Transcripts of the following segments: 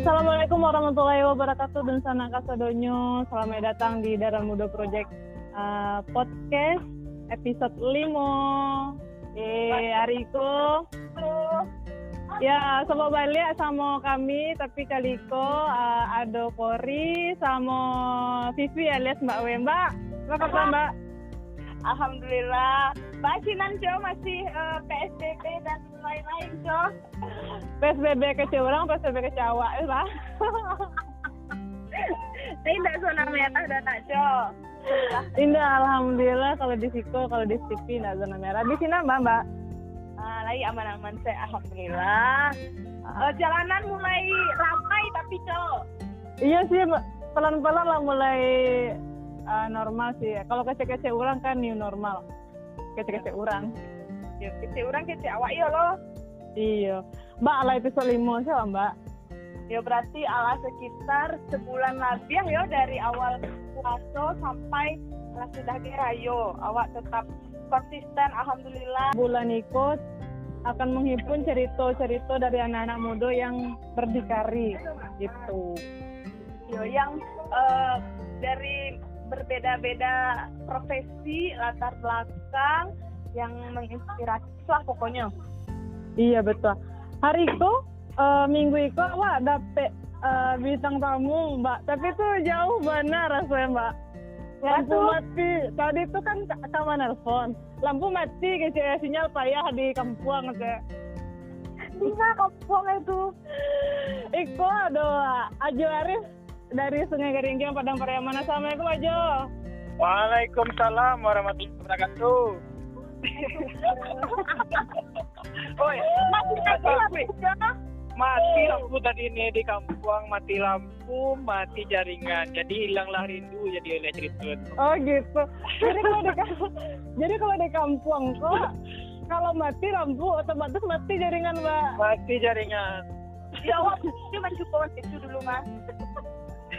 Assalamualaikum warahmatullahi wabarakatuh dan sana kasadonyo. Selamat datang di Darah Muda Project uh, podcast episode 5. Eh, Ariko. Ya, sama balik sama kami tapi kaliko uh, Ado Kori sama Vivi alias Mbak Wemba. Apa kabar Mbak? Alhamdulillah. Basinan Jo masih uh, PSBB dan lain-lain Jo. PSBB kecil orang, PSBB kecil awak ya lah. Tidak zona merah dan tak Jo. Indah, alhamdulillah kalau di Siko, kalau di Stipi tidak zona merah. Di sini mbak mbak. Uh, lagi aman-aman saya alhamdulillah. Uh, jalanan mulai ramai tapi Jo. Iya sih, pelan-pelan lah mulai uh, normal sih. Kalau kece-kece orang kan new normal. Kece-kece orang. Ya, kece orang kece awak iya loh. Iya. Mbak, ala episode 5 sih mbak. Ya berarti ala sekitar sebulan lebih ya dari awal puasa sampai lah sudah dirayo. Awak tetap konsisten, alhamdulillah. Bulan ikut akan menghimpun cerita-cerita dari anak-anak muda yang berdikari gitu. Yo, yang uh, dari berbeda-beda profesi latar belakang yang menginspirasi. Lah pokoknya. Iya betul. Hari itu uh, minggu itu wah dapet uh, bintang tamu mbak. Tapi itu jauh benar rasanya mbak. Lampu ya, mati. Tadi itu kan sama nelfon lampu mati kecil sinyal payah di kampung kayak bisa kampung itu? Iko ada Ajo Arif dari Sungai Geringgiang Padang Pariaman. Assalamualaikum Ajo. Waalaikumsalam warahmatullahi wabarakatuh. oh ya, mati lampu Mati lampu tadi ini di kampung, mati lampu, mati jaringan. Jadi hilanglah rindu jadi oleh cerita. Oh gitu. Jadi kalau di jadi kalau di kampung kok kalau mati lampu otomatis mati jaringan, Mbak. Mati jaringan. Ya, awak cuma cukup itu dulu, Mas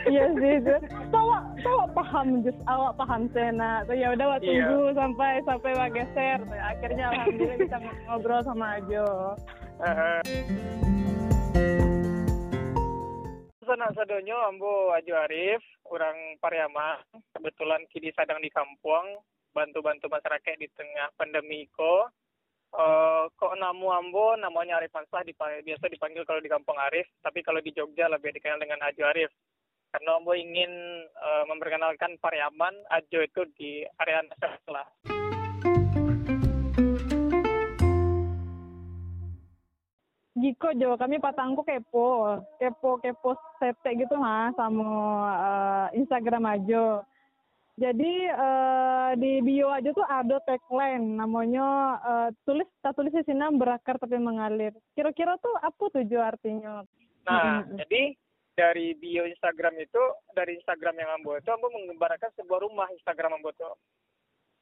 iya sih itu tawa tawa paham just awak paham sena so ya udah waktu iya. tunggu yeah. sampai sampai wa geser akhirnya alhamdulillah bisa ngobrol sama Ajo uh. sana sadonyo ambo Ajo Arif orang Pariaman kebetulan kini sedang di kampung bantu-bantu masyarakat di tengah pandemi ko Uh, kok namu ambo namanya Arif Mansah dipanggil, biasa dipanggil kalau di kampung Arif tapi kalau di Jogja lebih dikenal dengan Ajo Arif karena Ombo ingin uh, memperkenalkan Pariaman Ajo itu di area nasional. Jiko Jo, kami patangku kepo, kepo kepo sete gitu mah sama uh, Instagram Ajo. Jadi uh, di bio aja tuh ada tagline namanya uh, tulis tak tulis di sini berakar tapi mengalir. Kira-kira tuh apa tujuh artinya? Nah, -hmm. jadi dari bio Instagram itu dari Instagram yang Ambo itu Ambo menggambarkan sebuah rumah Instagram Ambo itu.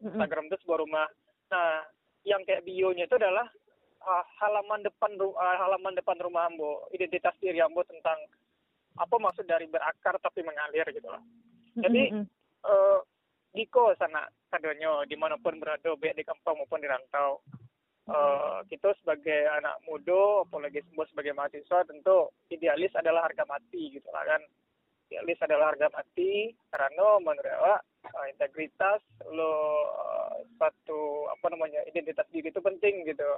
Instagram itu sebuah rumah. Nah yang kayak bionya itu adalah uh, halaman depan uh, halaman depan rumah Ambo identitas diri Ambo tentang apa maksud dari berakar tapi mengalir gitu loh jadi uh, Diko sana kadonyo di mana pun berada baik di kampung maupun di rantau uh, kita sebagai anak muda, apalagi semua sebagai mahasiswa tentu idealis adalah harga mati gitu lah kan. Idealis adalah harga mati karena menurut awak uh, integritas lo uh, satu apa namanya identitas diri itu penting gitu.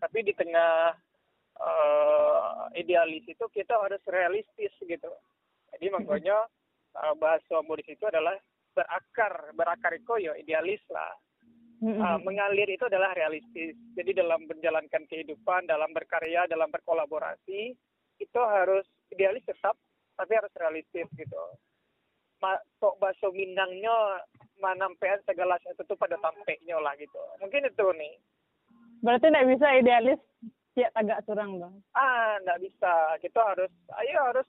Tapi di tengah uh, idealis itu kita harus realistis gitu. Jadi makanya uh, bahasa di situ adalah berakar, berakar itu ya idealis lah Uh, mengalir itu adalah realistis. Jadi dalam menjalankan kehidupan, dalam berkarya, dalam berkolaborasi, itu harus idealis tetap, tapi harus realistis gitu. Ma, kok bakso Minangnya manampean segala sesuatu pada tampeknya lah gitu. Mungkin itu nih. Berarti tidak bisa idealis ya agak curang bang. Ah, tidak bisa. Kita harus, ayo harus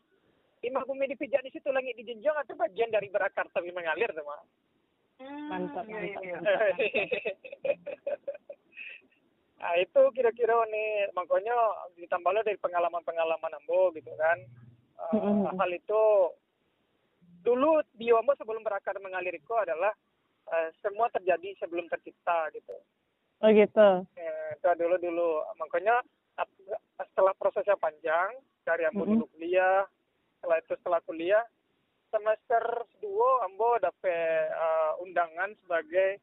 imah bumi dipijak di situ langit dijenjang atau bagian dari berakar tapi mengalir teman mantap iya, mantap, iya. mantap. nah itu kira-kira nih makanya ditambah dari pengalaman-pengalaman ambo gitu kan uh, hal itu dulu di ambo sebelum berakar mengalir itu adalah uh, semua terjadi sebelum tercipta gitu oh gitu ya, itu dulu dulu makanya setelah prosesnya panjang dari ambo mm-hmm. dulu kuliah waktu setelah kuliah semester dua ambo dapat uh, undangan sebagai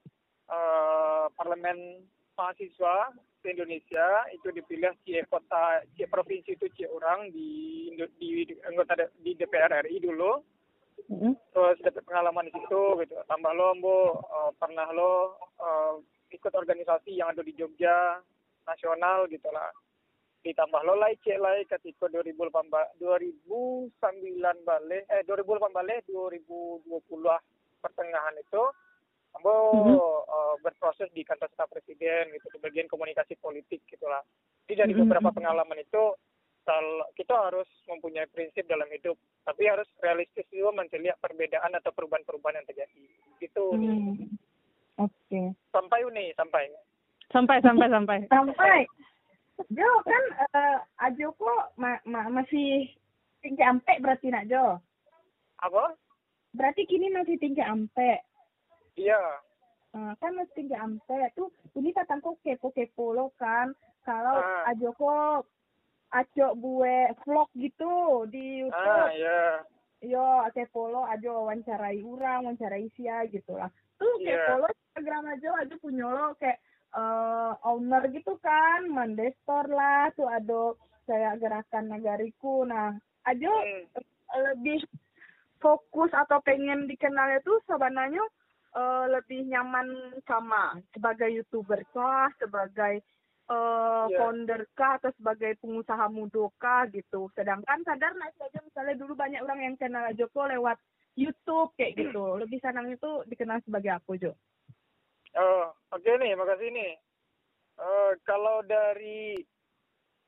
uh, parlemen mahasiswa di Indonesia. Itu dipilih cie kota cie provinsi itu cie orang di di, di anggota di DPR RI dulu. Mm-hmm. terus dapat pengalaman di situ gitu. Tambah lo ambo uh, pernah lo uh, ikut organisasi yang ada di Jogja nasional gitu lah ditambah lo lai cek lai ketika 2008 2009 balik eh 2008 balik 2020 pertengahan itu ambo mm-hmm. uh, berproses di kantor staf presiden gitu di bagian komunikasi politik gitulah jadi dari mm-hmm. beberapa pengalaman itu kita harus mempunyai prinsip dalam hidup tapi harus realistis juga melihat perbedaan atau perubahan-perubahan yang terjadi gitu hmm. oke okay. sampai uni sampai sampai sampai sampai sampai Jo kan uh, Ajo kok ma ma masih tinggi ampe berarti nak Jo. Apa? Berarti kini masih tinggi ampe. Iya. Uh, kan masih tinggi ampe tuh ini kata kok kepo-kepo lo kan kalau uh. Ajo kok Ajo bue vlog gitu di YouTube. Ah, iya. Yo, kepo lo Ajo wawancarai orang, wawancarai sia gitu lah. Tuh yeah. kepo lo Instagram Ajo, Ajo punya lo kayak uh, owner gitu kan mandestor lah tuh ada kayak gerakan negariku nah aja hmm. lebih fokus atau pengen dikenal itu sebenarnya uh, lebih nyaman sama sebagai youtuber kah sebagai uh, yeah. founder kah atau sebagai pengusaha muda kah gitu sedangkan sadar nah saja misalnya dulu banyak orang yang kenal Joko lewat YouTube kayak gitu lebih senang itu dikenal sebagai apa Jo? Oh, oke okay nih, makasih nih. Uh, kalau dari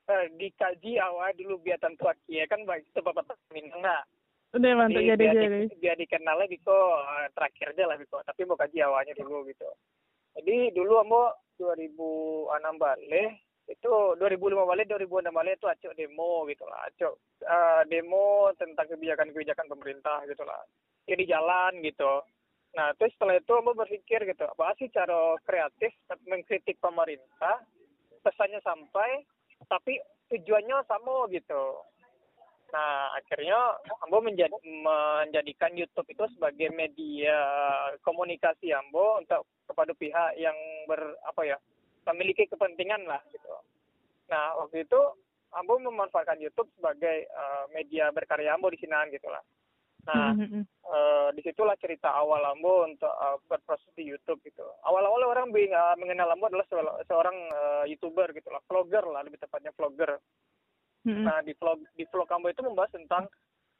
uh, dikaji awal dulu biar tentu ya kan baik itu bapak minang nah. Udah mantap jadi jadi. Di, biar dikenal lebih kok uh, terakhir aja lah Biko, tapi mau kaji awalnya dulu gitu. Jadi dulu ambo 2006 balik itu 2005 balik 2006 balik itu acok demo gitu lah acok uh, demo tentang kebijakan-kebijakan pemerintah gitu lah jadi jalan gitu Nah, terus setelah itu Ambo berpikir gitu, apa sih cara kreatif mengkritik pemerintah, pesannya sampai, tapi tujuannya sama gitu. Nah, akhirnya Ambo menjadi, menjadikan YouTube itu sebagai media komunikasi Ambo untuk kepada pihak yang ber apa ya memiliki kepentingan lah gitu. Nah, waktu itu Ambo memanfaatkan YouTube sebagai uh, media berkarya Ambo di sini gitu lah. Nah, mm-hmm. uh, di situlah cerita awal Ambo untuk uh, berproses di YouTube gitu. Awal-awal orang bing, uh, mengenal Ambo adalah seorang uh, youtuber gitu lah, vlogger lah lebih tepatnya vlogger. Mm-hmm. Nah di vlog di vlog Ambo itu membahas tentang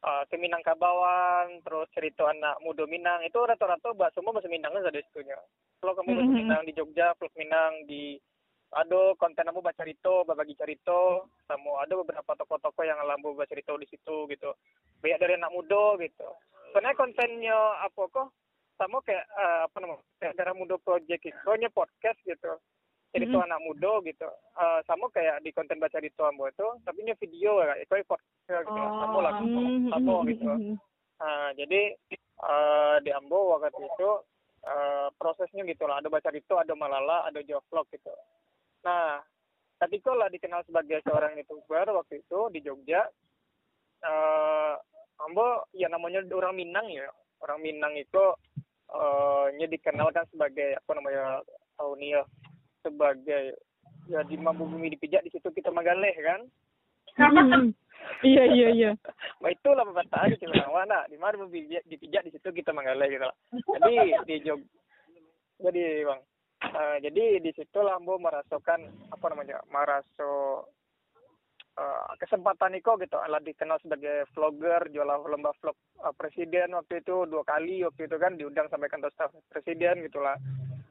uh, ke Minangkabauan, terus cerita anak muda Minang itu rata-rata bahas semua bahasa Minang saja di situnya. Vlog Ambo mm-hmm. Minang di Jogja, vlog Minang di ada konten aku baca cerita, berbagi cerita, sama ada beberapa tokoh-tokoh yang lambu baca cerita di situ gitu. Banyak dari anak muda gitu. Sebenarnya kontennya apa kok sama kayak uh, apa namanya kayak darah muda project itu hanya podcast gitu. Cerita mm-hmm. anak muda gitu. Uh, sama kayak di konten baca cerita ambo itu, tapi nya video ya, itu podcast gitu. Oh. Sama lah, sama gitu. Uh, jadi uh, di ambo waktu itu uh, prosesnya gitu lah. Ada baca itu, ada malala, ada jawab vlog gitu. Nah, ketika lah dikenal sebagai seorang youtuber waktu itu di Jogja, uh, Ambo ya namanya orang Minang ya, orang Minang itu uh, dikenalkan sebagai apa namanya tahun ya sebagai ya di mampu bumi dipijak di situ kita magaleh kan. iya iya iya. Nah itulah pepatah di mana di mana dipijak di situ kita magaleh gitu lah. Jadi di Jog jadi bang uh, jadi di situ Lambo merasakan apa namanya meraso uh, kesempatan itu gitu. Lah dikenal sebagai vlogger jual lomba vlog uh, presiden waktu itu dua kali waktu itu kan diundang sampai kantor staf presiden gitulah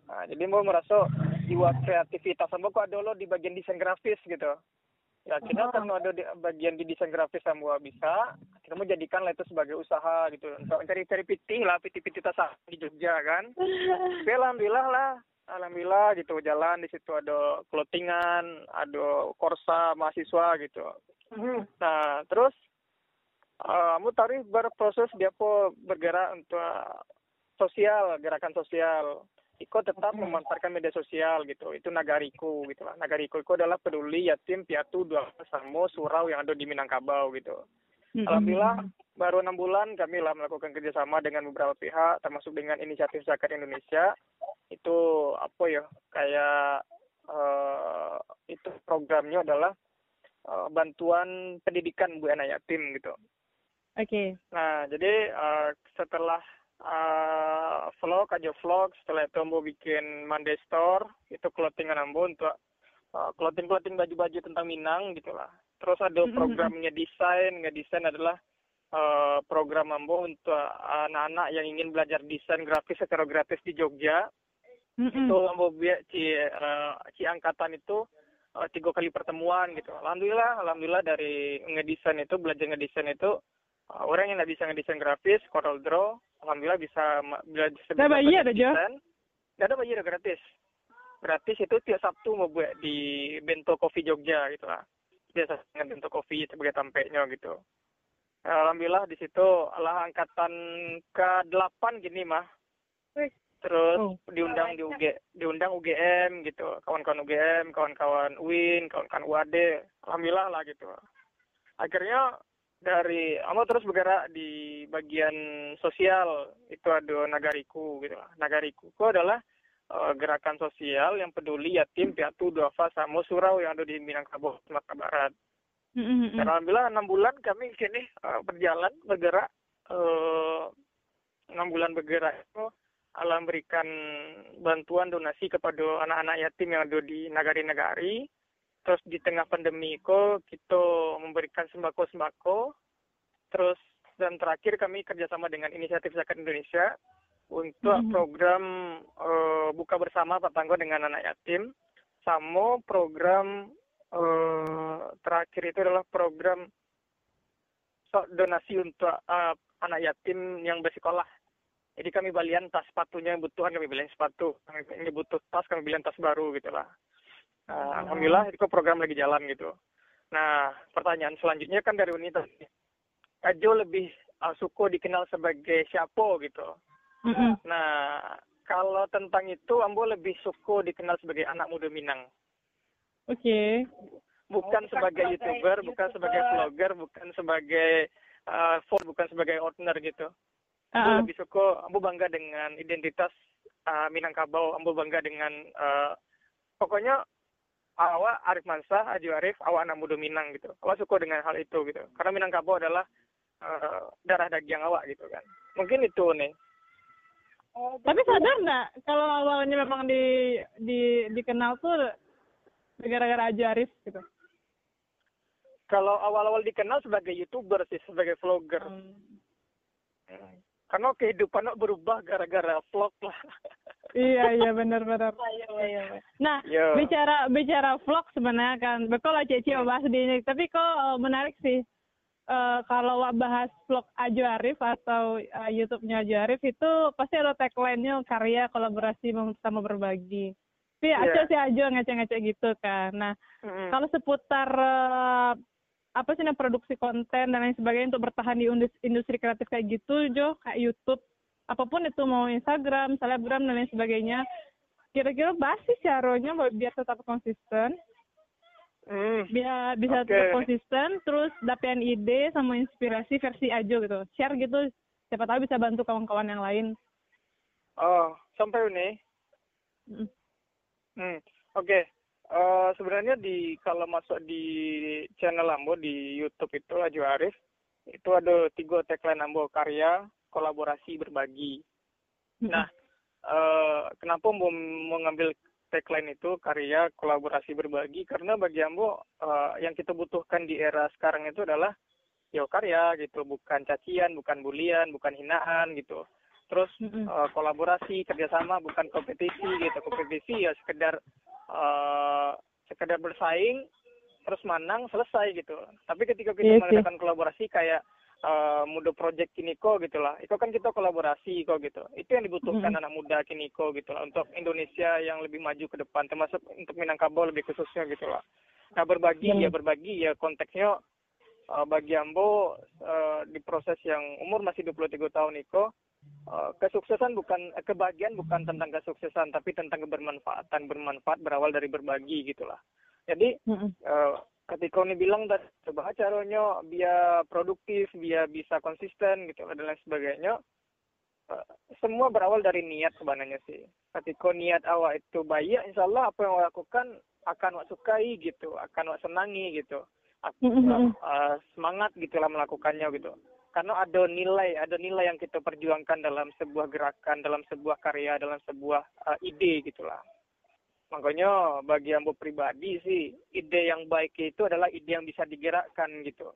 nah, jadi mau merasa jiwa kreativitas. Sama kok ada lo di bagian desain grafis gitu? Ya oh. karena ada di bagian di desain grafis sama bisa kita mau jadikan lah itu sebagai usaha gitu. Untuk mencari cari pitih lah pitih pitih tas di Jogja kan. Tapi alhamdulillah lah alhamdulillah gitu jalan di situ ada clothingan ada korsa mahasiswa gitu mm-hmm. nah terus uh, kamu tadi berproses dia po bergerak untuk sosial gerakan sosial Iko tetap mm-hmm. memanfaatkan media sosial gitu. Itu nagariku gitu lah. Nagariku itu adalah peduli yatim piatu dua samo surau yang ada di Minangkabau gitu. Alhamdulillah baru enam bulan kami lah melakukan kerjasama dengan beberapa pihak termasuk dengan inisiatif zakat Indonesia itu apa ya kayak uh, itu programnya adalah uh, bantuan pendidikan bu anak yatim gitu. Oke. Okay. Nah jadi uh, setelah uh, vlog aja vlog setelah itu mau bikin Monday Store itu clothingan ambo untuk uh, clothing clothing baju-baju tentang Minang gitulah. Terus ada programnya desain, ngedesain adalah uh, program Mambo untuk anak-anak yang ingin belajar desain grafis secara gratis di Jogja. Mm-hmm. Itu Mambo ci, uh, ci angkatan itu uh, tiga kali pertemuan gitu. Alhamdulillah, alhamdulillah dari ngedesain itu belajar ngedesain itu uh, orang yang nggak bisa ngedesain grafis, Corel Draw, alhamdulillah bisa belajar. Ada bayar aja. Gak ada bayar gratis. Gratis itu tiap Sabtu mau buat di Bento Coffee Jogja gitu lah. Biasa dengan Bento Coffee sebagai tampeknya gitu. Alhamdulillah di situ lah angkatan ke-8 gini mah. Terus oh. diundang di UG, diundang UGM gitu, kawan-kawan UGM, kawan-kawan UIN, kawan-kawan UAD. Alhamdulillah lah gitu. Akhirnya dari Amo terus bergerak di bagian sosial itu ada Nagariku gitu lah. Nagariku itu adalah uh, gerakan sosial yang peduli yatim, piatu, duafa, sama surau yang ada di Minangkabau, Sumatera Barat. Mm-hmm. Dan alhamdulillah enam bulan kami sini uh, berjalan bergerak uh, enam bulan bergerak itu alam berikan bantuan donasi kepada anak-anak yatim yang ada di negari-negari. Terus di tengah pandemi itu kita memberikan sembako-sembako. Terus dan terakhir kami kerjasama dengan Inisiatif Zakat Indonesia untuk mm-hmm. program uh, buka bersama Pak Tanggo dengan anak yatim, sama program uh, terakhir itu adalah program donasi untuk uh, anak yatim yang bersekolah. Jadi kami balian tas sepatunya yang butuhan kami beliin sepatu, kami ini butuh tas kami beliin tas baru gitu lah. Uh, Alhamdulillah itu program lagi jalan gitu. Nah pertanyaan selanjutnya kan dari wanita, Ajo lebih uh, suku dikenal sebagai siapa gitu. Mm-hmm. Nah kalau tentang itu Ambo lebih suku dikenal sebagai anak muda Minang. Oke. Okay. Bukan oh, sebagai youtuber, bukan sebagai vlogger, bukan sebagai uh, bukan sebagai owner gitu. Uh-huh. lebih suka, ambo bangga dengan identitas uh, Minangkabau, ambo bangga dengan uh, pokoknya awak Arif Mansah, Aju Arif, awak anak muda Minang gitu. Awak suka dengan hal itu gitu. Karena Minangkabau adalah uh, darah daging awak gitu kan. Mungkin itu nih. Oh, Tapi sadar nggak? Kalau awalnya memang di di dikenal tuh gara-gara aja Arif gitu? Kalau awal-awal dikenal sebagai youtuber sih sebagai vlogger. Hmm. karena kehidupan berubah gara-gara vlog lah. Iya iya benar-benar iya, iya, iya. nah Yo. bicara bicara vlog sebenarnya kan betul lah Cici bahas di ini? Tapi kok uh, menarik sih uh, kalau bahas vlog Ajo Arif atau uh, YouTube-nya Ajo Arif itu pasti ada tagline-nya karya kolaborasi sama berbagi tapi yeah. aja sih aja ngece-ngece gitu kan nah mm-hmm. kalau seputar uh, apa sih nah, produksi konten dan lain sebagainya untuk bertahan di industri kreatif kayak gitu Jo kayak YouTube apa pun itu mau Instagram selebgram dan lain sebagainya kira-kira basis caranya biar tetap konsisten mm. biar bisa okay. tetap konsisten terus dapetin ide sama inspirasi versi aja gitu share gitu siapa tahu bisa bantu kawan-kawan yang lain oh sampai ini mm. Hmm, oke. Okay. Uh, eh, sebenarnya di kalau masuk di channel Ambo di YouTube itu Aju Arif itu ada tiga tagline Ambo karya, kolaborasi, berbagi. Nah, uh, kenapa mau mengambil tagline itu karya, kolaborasi, berbagi? Karena bagi Ambo uh, yang kita butuhkan di era sekarang itu adalah yo karya gitu, bukan cacian, bukan bulian, bukan hinaan gitu. Terus uh, kolaborasi kerjasama bukan kompetisi gitu. Kompetisi ya sekedar uh, sekedar bersaing terus menang selesai gitu. Tapi ketika kita yes, mengadakan kolaborasi kayak uh, muda project Kiniko gitulah itu kan kita kolaborasi kok gitu. Itu yang dibutuhkan mm-hmm. anak muda Kiniko gitulah untuk Indonesia yang lebih maju ke depan. Termasuk untuk Minangkabau lebih khususnya gitulah nah berbagi mm-hmm. ya berbagi. Ya konteksnya uh, bagi Ambo uh, di proses yang umur masih 23 tahun Iko Uh, kesuksesan bukan eh, kebahagiaan bukan tentang kesuksesan tapi tentang kebermanfaatan. Bermanfaat berawal dari berbagi gitulah jadi mm-hmm. uh, ketika ini bilang coba caranya biar produktif biar bisa konsisten gitu dan lain sebagainya. Uh, semua berawal dari niat sebenarnya sih. Ketika niat awak itu baik insya Allah apa yang awak lakukan akan awak sukai gitu. Akan awak senangi gitu. Uh, semangat gitulah melakukannya gitu. Karena ada nilai ada nilai yang kita perjuangkan dalam sebuah gerakan dalam sebuah karya dalam sebuah uh, ide gitulah makanya bagi ambo pribadi sih ide yang baik itu adalah ide yang bisa digerakkan gitu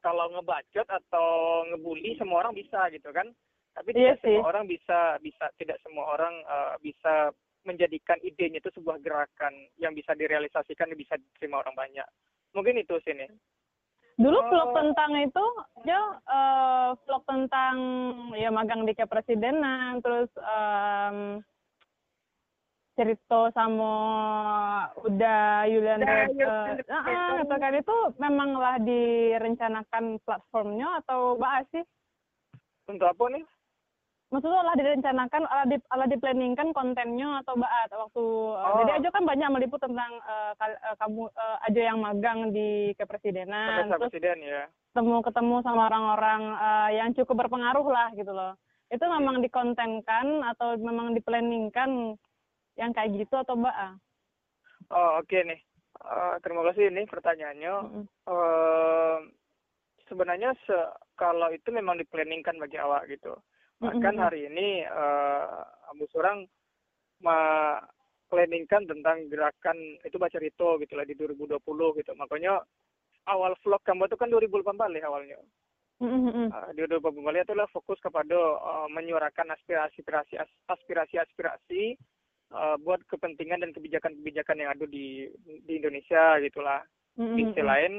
kalau ngebacot atau ngebully semua orang bisa gitu kan tapi iya tidak sih. semua orang bisa bisa tidak semua orang uh, bisa menjadikan idenya itu sebuah gerakan yang bisa direalisasikan dan bisa diterima orang banyak mungkin itu sini dulu oh. vlog tentang itu Jo uh, vlog tentang ya magang di kepresidenan terus um, cerita sama udah Yulian uh, uh, uh, kan itu memanglah direncanakan platformnya atau bahas sih? Untuk apa nih? Maksudnya lah direncanakan ala di ala diplanningkan kontennya atau baat waktu uh, oh. jadi aja kan banyak meliput tentang uh, kamu uh, aja yang magang di kepresidenan terus presiden ya. ketemu ketemu sama orang-orang uh, yang cukup berpengaruh lah gitu loh. Itu memang dikontenkan atau memang diplanningkan yang kayak gitu atau mbak oh oke okay nih uh, terima kasih ini pertanyaannya mm -hmm. uh, sebenarnya se kalau itu memang diplanningkan bagi awak gitu Bahkan hari ini uh, Abu Surang planningkan tentang gerakan itu baca Rito gitu lah di 2020 gitu. Makanya awal vlog kamu itu kan 2018 awalnya. Mm-hmm. Uh, di 2018 itu lah fokus kepada uh, menyuarakan aspirasi-aspirasi aspirasi-aspirasi uh, buat kepentingan dan kebijakan-kebijakan yang ada di di Indonesia gitulah. Mm-hmm. Di sisi lain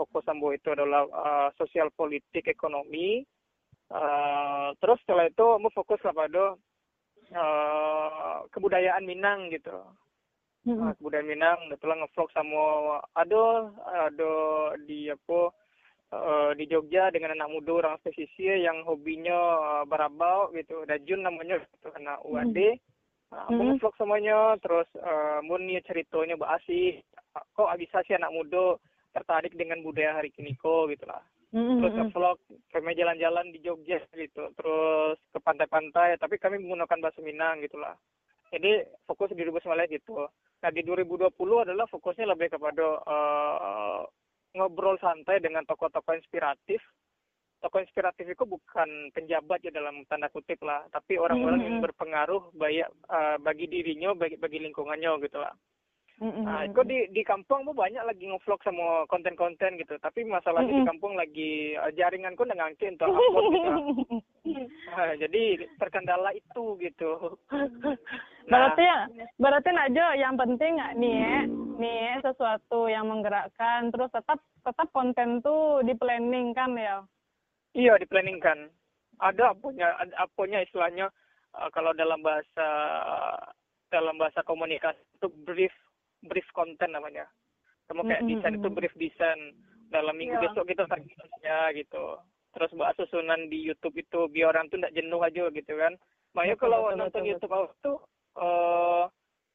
fokus Sambo itu adalah uh, sosial politik ekonomi Eh, terus setelah itu mau fokus kepada uh, kebudayaan Minang gitu mm-hmm. uh, kebudayaan Minang betul ngevlog sama ada ada di apa uh, di Jogja dengan anak muda orang pesisir yang hobinya uh, barabau gitu Dajun namanya itu anak UAD mm-hmm. Nah, aku mm-hmm. ngevlog semuanya terus uh, mun ceritanya bahasi kok bisa sih anak muda tertarik dengan budaya hari kini kok gitu lah mm-hmm. terus ke vlog kami jalan-jalan di Jogja gitu terus ke pantai-pantai tapi kami menggunakan bahasa Minang gitulah jadi fokus di 2019 gitu nah di 2020 adalah fokusnya lebih kepada uh, ngobrol santai dengan tokoh-tokoh inspiratif tokoh inspiratif itu bukan penjabat ya dalam tanda kutip lah tapi orang-orang mm-hmm. yang berpengaruh banyak uh, bagi dirinya bagi bagi lingkungannya gitu lah Mm-hmm. Nah, itu di di kampung tuh banyak lagi ngevlog sama konten-konten gitu. Tapi masalahnya mm-hmm. di kampung lagi uh, jaringanku udah ngangke untuk upload gitu. nah, jadi terkendala itu gitu. nah, berarti ya, berarti aja yang penting nih ya, nih ya, sesuatu yang menggerakkan terus tetap tetap konten tuh di planning kan ya. Iya, di planning kan. Ada punya ada punya istilahnya uh, kalau dalam bahasa dalam bahasa komunikasi itu brief brief konten namanya kamu kayak mm-hmm. desain itu brief desain dalam minggu yeah. besok kita targetnya gitu terus bahas susunan di YouTube itu biar orang tuh tidak jenuh aja gitu kan makanya kalau betul, nonton betul, YouTube betul. itu uh,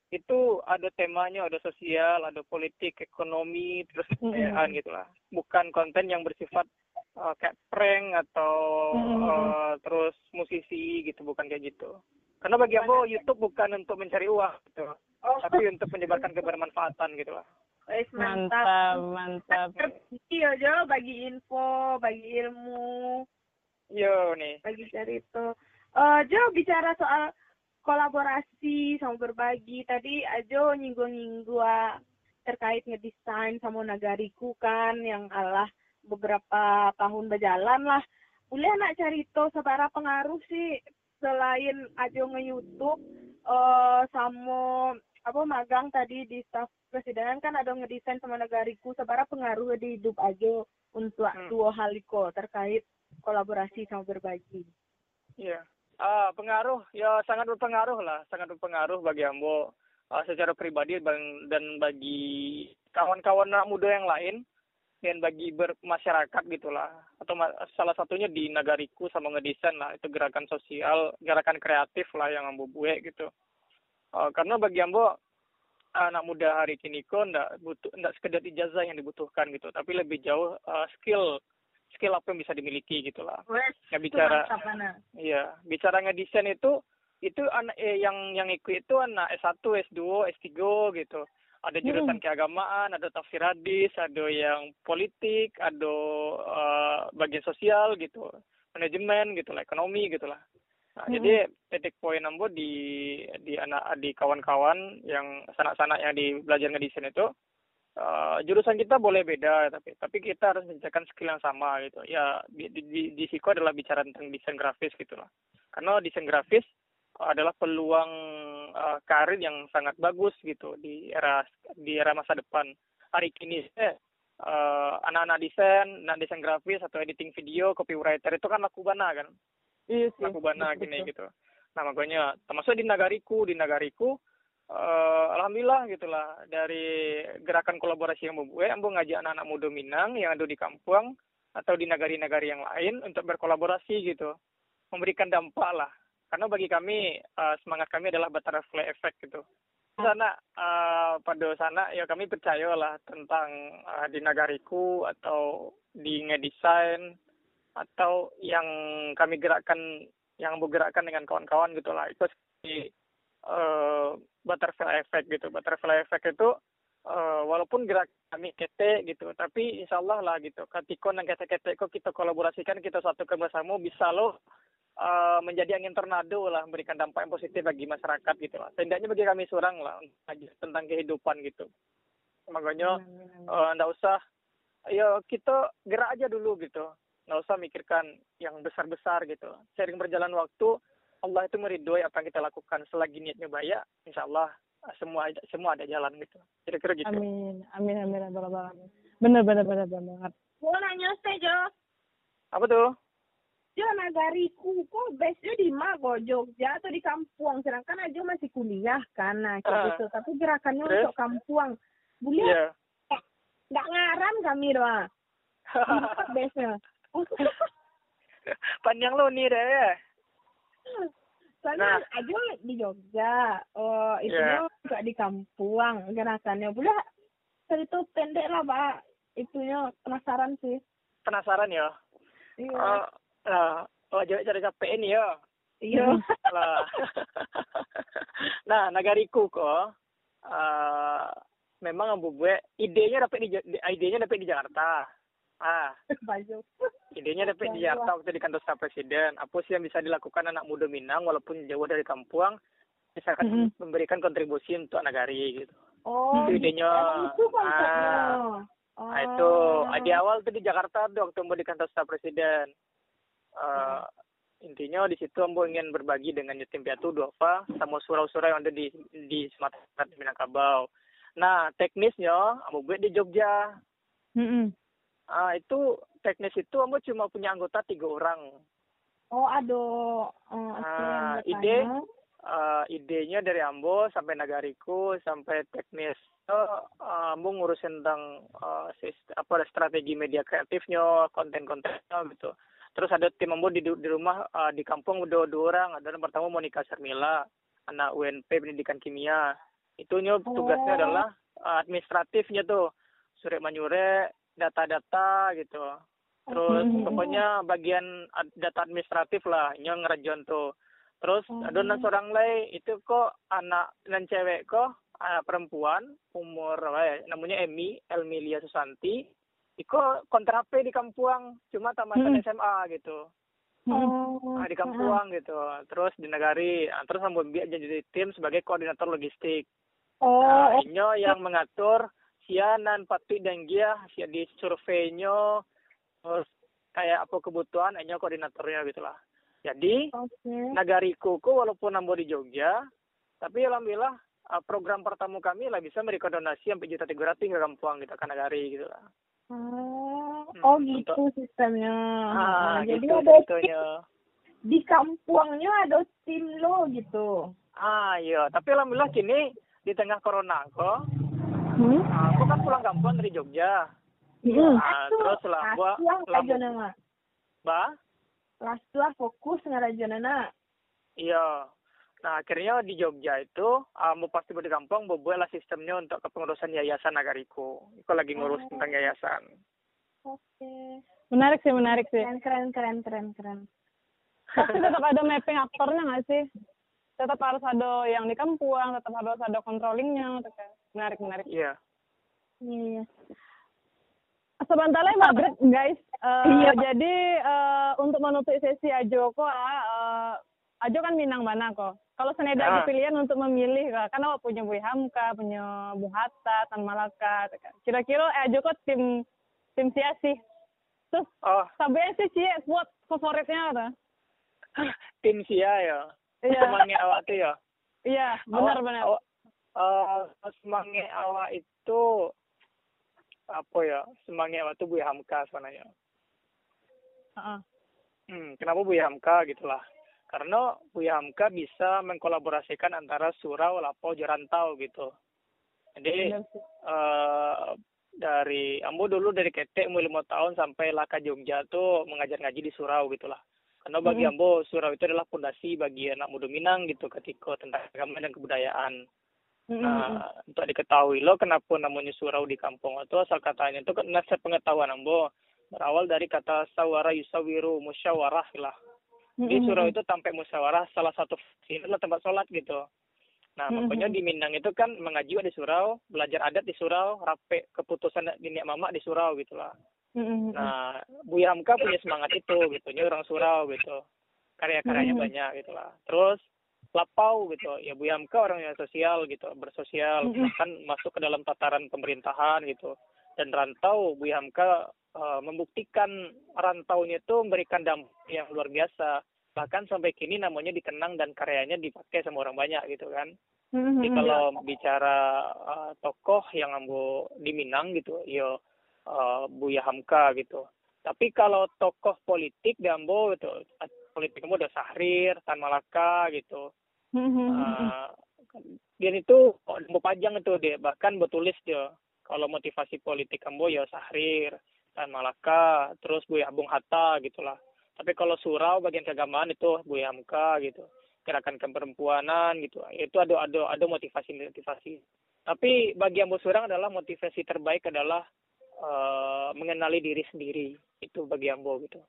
itu ada temanya ada sosial ada politik ekonomi terus kekayaan mm-hmm. gitulah bukan konten yang bersifat uh, kayak prank atau mm-hmm. uh, terus musisi gitu bukan kayak gitu. Karena bagi aku YouTube bukan untuk mencari uang gitu. Oh. tapi untuk menyebarkan kebermanfaatan gitu lah. Mantap. Mantap iya Jo bagi info bagi ilmu. Yo nih. Bagi cerita uh, Jo bicara soal kolaborasi sama berbagi. Tadi Ajo nyinggung-nyinggung terkait ngedesain sama nagariku kan yang Allah beberapa tahun berjalan lah boleh anak cerita seberapa pengaruh sih selain Ajo nge-YouTube uh, sama apa magang tadi di staf presiden kan ada ngedesain sama negariku seberapa pengaruh di hidup aja untuk hmm. dua hal itu terkait kolaborasi sama berbagi. Iya. Yeah. Uh, pengaruh ya sangat berpengaruh lah, sangat berpengaruh bagi Ambo uh, secara pribadi dan bagi kawan-kawan anak muda yang lain dan bagi bermasyarakat gitulah atau salah satunya di negariku sama ngedesain lah. Itu gerakan sosial gerakan kreatif lah yang ambo buat gitu. Uh, karena bagi ambo anak muda hari kini kok ndak butuh ndak sekedar ijazah yang dibutuhkan gitu, tapi lebih jauh uh, skill skill apa yang bisa dimiliki gitulah. Ya bicara, iya bicara ngedesain itu itu anak eh, yang yang ikut itu anak S1, S2, S3 gitu. Ada jurusan hmm. keagamaan, ada tafsir hadis, ada yang politik, ada uh, bagian sosial gitu, manajemen gitu lah, ekonomi gitu lah. Nah, hmm. jadi titik poin ambo di di anak di kawan-kawan yang sanak-sanak yang di belajar ngedesain itu uh, jurusan kita boleh beda tapi tapi kita harus menciptakan skill yang sama gitu. Ya di di, di, di Siko adalah bicara tentang desain grafis gitu lah. Karena desain grafis adalah peluang uh, karir yang sangat bagus gitu di era di era masa depan. Hari ini eh, uh, anak-anak desain, anak desain grafis atau editing video, copywriter itu kan laku bana kan, iya sih, laku bana gini gitu. Nah makanya termasuk di nagariku, di nagariku, uh, alhamdulillah gitulah dari gerakan kolaborasi yang membuat, ambo ngajak anak-anak muda Minang yang ada di kampung atau di negari-negari yang lain untuk berkolaborasi gitu, memberikan dampak lah karena bagi kami uh, semangat kami adalah butterfly effect gitu. Sana uh, pada sana ya kami percaya lah tentang uh, di nagariku atau di ngedesain atau yang kami gerakkan yang bergerakkan dengan kawan-kawan gitu lah. Itu seperti uh, butterfly effect gitu. Butterfly effect itu uh, walaupun gerak kami kete gitu tapi insya Allah lah gitu. Ketika yang kete-kete kok kita kolaborasikan kita satukan bersama bisa loh uh, menjadi angin tornado lah memberikan dampak yang positif bagi masyarakat gitu lah. Setidaknya bagi kami seorang lah tentang kehidupan gitu. Makanya uh, ndak usah ya kita gerak aja dulu gitu. Nggak usah mikirkan yang besar-besar gitu. Sering berjalan waktu Allah itu meridhoi apa yang kita lakukan selagi niatnya baik, insya Allah semua semua ada jalan gitu. Kira-kira gitu. Amin, amin, amin, amin, bener, bener, bener banget. Mau nanya Jo. Apa tuh? Jo nagariku kok base di Mago Jogja atau di kampung? Sedangkan aja masih kuliah kan nah kayak uh, gitu. Tapi gerakannya terus? untuk kampung. Boleh yeah. eh, nggak ngaram kami doa base nya panjang lo nih deh soalnya nah. aja di Jogja oh itu yeah. juga di kampung gerakannya. Boleh itu pendek lah pak. Itunya penasaran sih. Penasaran ya? Iya. Uh, Nah, jadi cari capek ini ya. Iya. Lah. nah, nagariku kok uh, memang Abu gue idenya dapat di idenya dapat di Jakarta. Ah. idenya dapat di Jakarta waktu di kantor staf presiden. Apa sih yang bisa dilakukan anak muda Minang walaupun jauh dari kampung misalkan mm -hmm. memberikan kontribusi untuk nagari gitu. Oh, itu idenya. Itu konsepnya. Ah, oh. Nah, itu di awal tuh di Jakarta tuh waktu di kantor staf presiden uh, intinya di situ ambo ingin berbagi dengan yatim piatu duafa sama surau-surau yang ada di di Sumatera di Minangkabau. Nah teknisnya ambo buat di Jogja. Mm -hmm. uh, itu teknis itu ambo cuma punya anggota tiga orang. Oh aduh. Uh, uh, ide uh, idenya dari ambo sampai nagariku sampai teknis uh, ambo ngurusin tentang uh, apa strategi media kreatifnya konten-kontennya gitu terus ada tim ambo di di rumah uh, di kampung udah dua orang. Ada yang pertama Monica Sarmila anak UNP pendidikan kimia. Itu nyo tugasnya oh. adalah uh, administratifnya tuh. Surat manyure data-data gitu. Terus mm -hmm. pokoknya bagian data administratif lah nyo ngerajon tuh. Terus mm -hmm. ada seorang lain. Itu kok anak dan cewek kok anak perempuan umur apa ya? Namanya Emi Elmilia Susanti Iko kontrape di kampung, cuma tamatan hmm. SMA gitu. Oh. Nah, di kampung gitu. Terus di negari, nah, terus biar jadi tim sebagai koordinator logistik. Oh. Nah, inyo yang mengatur sianan pati dan sia di surveinya terus kayak apa kebutuhan inyo koordinatornya gitulah. Jadi okay. nagariku walaupun nambo di Jogja, tapi alhamdulillah uh, program pertama kami lah bisa memberikan donasi sampai juta tiga ratus ke kampung gitu kan nagari gitu lah. Oh, hmm, oh gitu untuk, sistemnya. Ah, jadi gitu, ada gitunya. di kampungnya ada tim lo gitu. Ah iya, tapi alhamdulillah kini di tengah corona kok. Hmm? Ah, aku kan pulang kampung dari Jogja. Hmm. Ah, terus lah gua lambu. Ba? Lastua fokus ngarajonana. Iya. Nah akhirnya di Jogja itu um, pasti di kampung lah sistemnya untuk kepengurusan yayasan Nagariku. Itu lagi ngurus oh. tentang yayasan. Oke. Okay. Menarik sih, menarik sih. Keren, keren, keren, keren, keren. Tapi tetap ada mapping aktornya nggak sih? Tetap harus ada yang di kampung, tetap harus ada controllingnya. Menarik, menarik. Iya. Iya. Sebentar lagi maghrib guys. Uh, iya. Jadi uh, untuk menutup sesi Ajo kok, uh, Ajo kan Minang mana kok? Kalau seneda ya. pilihan untuk memilih, kan awak punya Bu Hamka, punya Bu Hatta, Tan Malaka. Kira-kira eh, Ajo kok tim tim siapa sih? Terus oh. sampai sih cie buat favoritnya apa? tim Sia ya. Iya. Semangat awak tuh ya. Iya, benar benar. Awak, uh, semangat awak itu apa ya semangat waktu Bu Hamka sebenarnya. Uh-uh. Hmm, kenapa Bu Hamka gitulah? Karena Bu Hamka bisa mengkolaborasikan antara surau, lapau, jerantau gitu. Jadi uh, dari Ambo dulu dari ketek umur lima tahun sampai Laka Jogja tuh mengajar ngaji di surau gitulah. Karena bagi mm -hmm. Ambo surau itu adalah fondasi bagi anak muda Minang gitu ketika tentang agama dan kebudayaan. Mm-hmm. Nah, untuk diketahui lo kenapa namanya surau di kampung itu asal katanya itu kan pengetahuan ambo berawal dari kata sawara yusawiru musyawarah lah. Di surau itu tampak musyawarah salah satu adalah tempat sholat gitu. Nah, makanya di Minang itu kan mengaji di surau, belajar adat di surau, rape keputusan di mama di surau gitu lah. Nah, Bu Hamka punya semangat itu gitu, nya orang surau gitu. Karya-karyanya banyak gitu lah. Terus lapau gitu ya Bu Yamka orang yang sosial gitu bersosial bahkan masuk ke dalam tataran pemerintahan gitu dan rantau Bu Yamka uh, membuktikan rantaunya itu memberikan dampak yang luar biasa. Bahkan sampai kini namanya dikenang dan karyanya dipakai sama orang banyak gitu kan. Jadi kalau bicara uh, tokoh yang ambo di Minang gitu ya uh, Buya Hamka gitu. Tapi kalau tokoh politik di Ambo gitu politik kamu udah Sahrir, Tan Malaka gitu. uh, dia itu mau panjang itu dia bahkan betulis dia kalau motivasi politik kamu ya Sahrir, Tan Malaka, terus Bu Abung Hatta gitulah. Tapi kalau surau bagian keagamaan itu Bu Hamka gitu. Gerakan keperempuanan gitu. Itu ada ada ada motivasi motivasi. Tapi bagi Ambo Surang adalah motivasi terbaik adalah uh, mengenali diri sendiri. Itu bagi Ambo gitu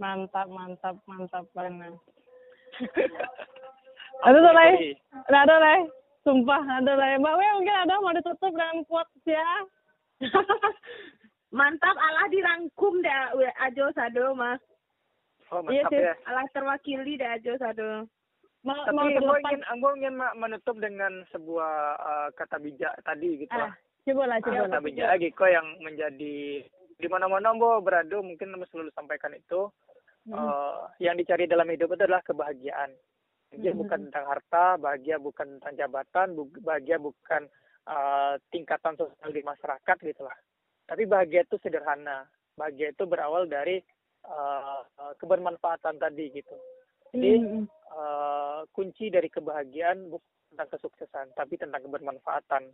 mantap mantap mantap banget ada tuh lagi ada lagi sumpah ada lagi mbak Wei mungkin ada mau ditutup dengan quotes ya mantap Allah dirangkum dah ajo sado mas oh iya sih. ya Allah terwakili dah ajo sado Ma Tapi mau aku ingin, aku ingin menutup dengan sebuah uh, kata bijak tadi gitu ah, Coba lah, coba Kata bijak lagi kok yang menjadi di mana-mana Bo beradu mungkin selalu sampaikan itu hmm. uh, yang dicari dalam hidup itu adalah kebahagiaan. Bahagia hmm. bukan tentang harta, bahagia bukan tentang jabatan, bahagia bukan uh, tingkatan sosial di masyarakat gitu lah. Tapi bahagia itu sederhana. Bahagia itu berawal dari uh, kebermanfaatan tadi gitu. Jadi hmm. uh, kunci dari kebahagiaan bukan tentang kesuksesan, tapi tentang kebermanfaatan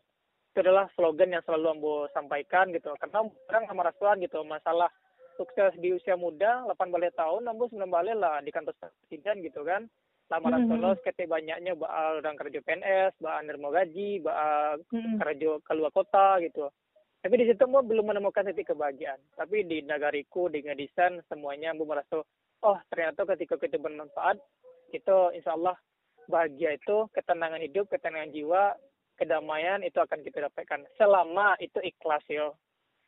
itu adalah slogan yang selalu Ambo sampaikan gitu karena orang sama rasuan gitu masalah sukses di usia muda 8 balik tahun Ambo 9 balik lah di kantor presiden gitu kan lama mm -hmm. kete banyaknya baal orang kerja PNS baal nerima gaji baal mm -hmm. kerja keluar kota gitu tapi di situ Ambo belum menemukan titik kebahagiaan. Tapi di negariku di ngadisan semuanya Ambo merasa oh ternyata ketika kita bermanfaat itu insya Allah bahagia itu ketenangan hidup ketenangan jiwa kedamaian itu akan kita dapatkan. Selama itu ikhlas yo.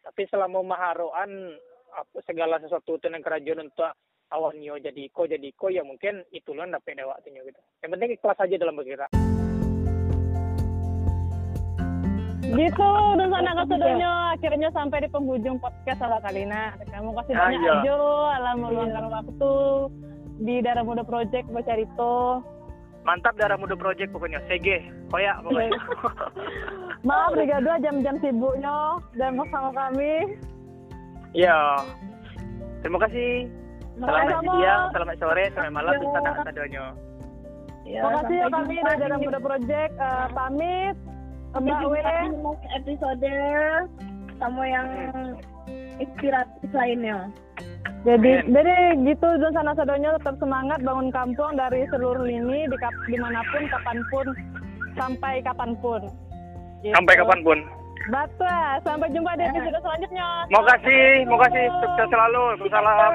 Tapi selama maharoan apa segala sesuatu yang kerajaan untuk awan yo jadi ko jadi ko ya mungkin itulah dapat waktunya gitu. Yang penting ikhlas aja dalam bergerak gitu dan sana kesuduhnya akhirnya sampai di penghujung podcast ala Kalina. Kamu kasih ah, banyak aja alam meluangkan waktu di Darah Muda Project baca itu. Mantap darah muda project pokoknya. CG koyak pokoknya. Maaf Liga 2 jam-jam sibuknya. Dan bersama kami. Iya. Terima kasih. Selamat siang selamat sore selamat malam kita tak sadonyo Ya, Terima kasih ya kami dari Darah Muda Project. Uh, pamit Mbak W episode sama yang inspiratif lainnya. Jadi, jadi gitu dan sana sadonyo tetap semangat bangun kampung dari seluruh lini di kap, di mana pun, kapan pun, sampai kapan pun. Gitu. Sampai kapan pun. Betul. Sampai jumpa di episode selanjutnya. Mau kasih, mau kasih sukses selalu. Salam.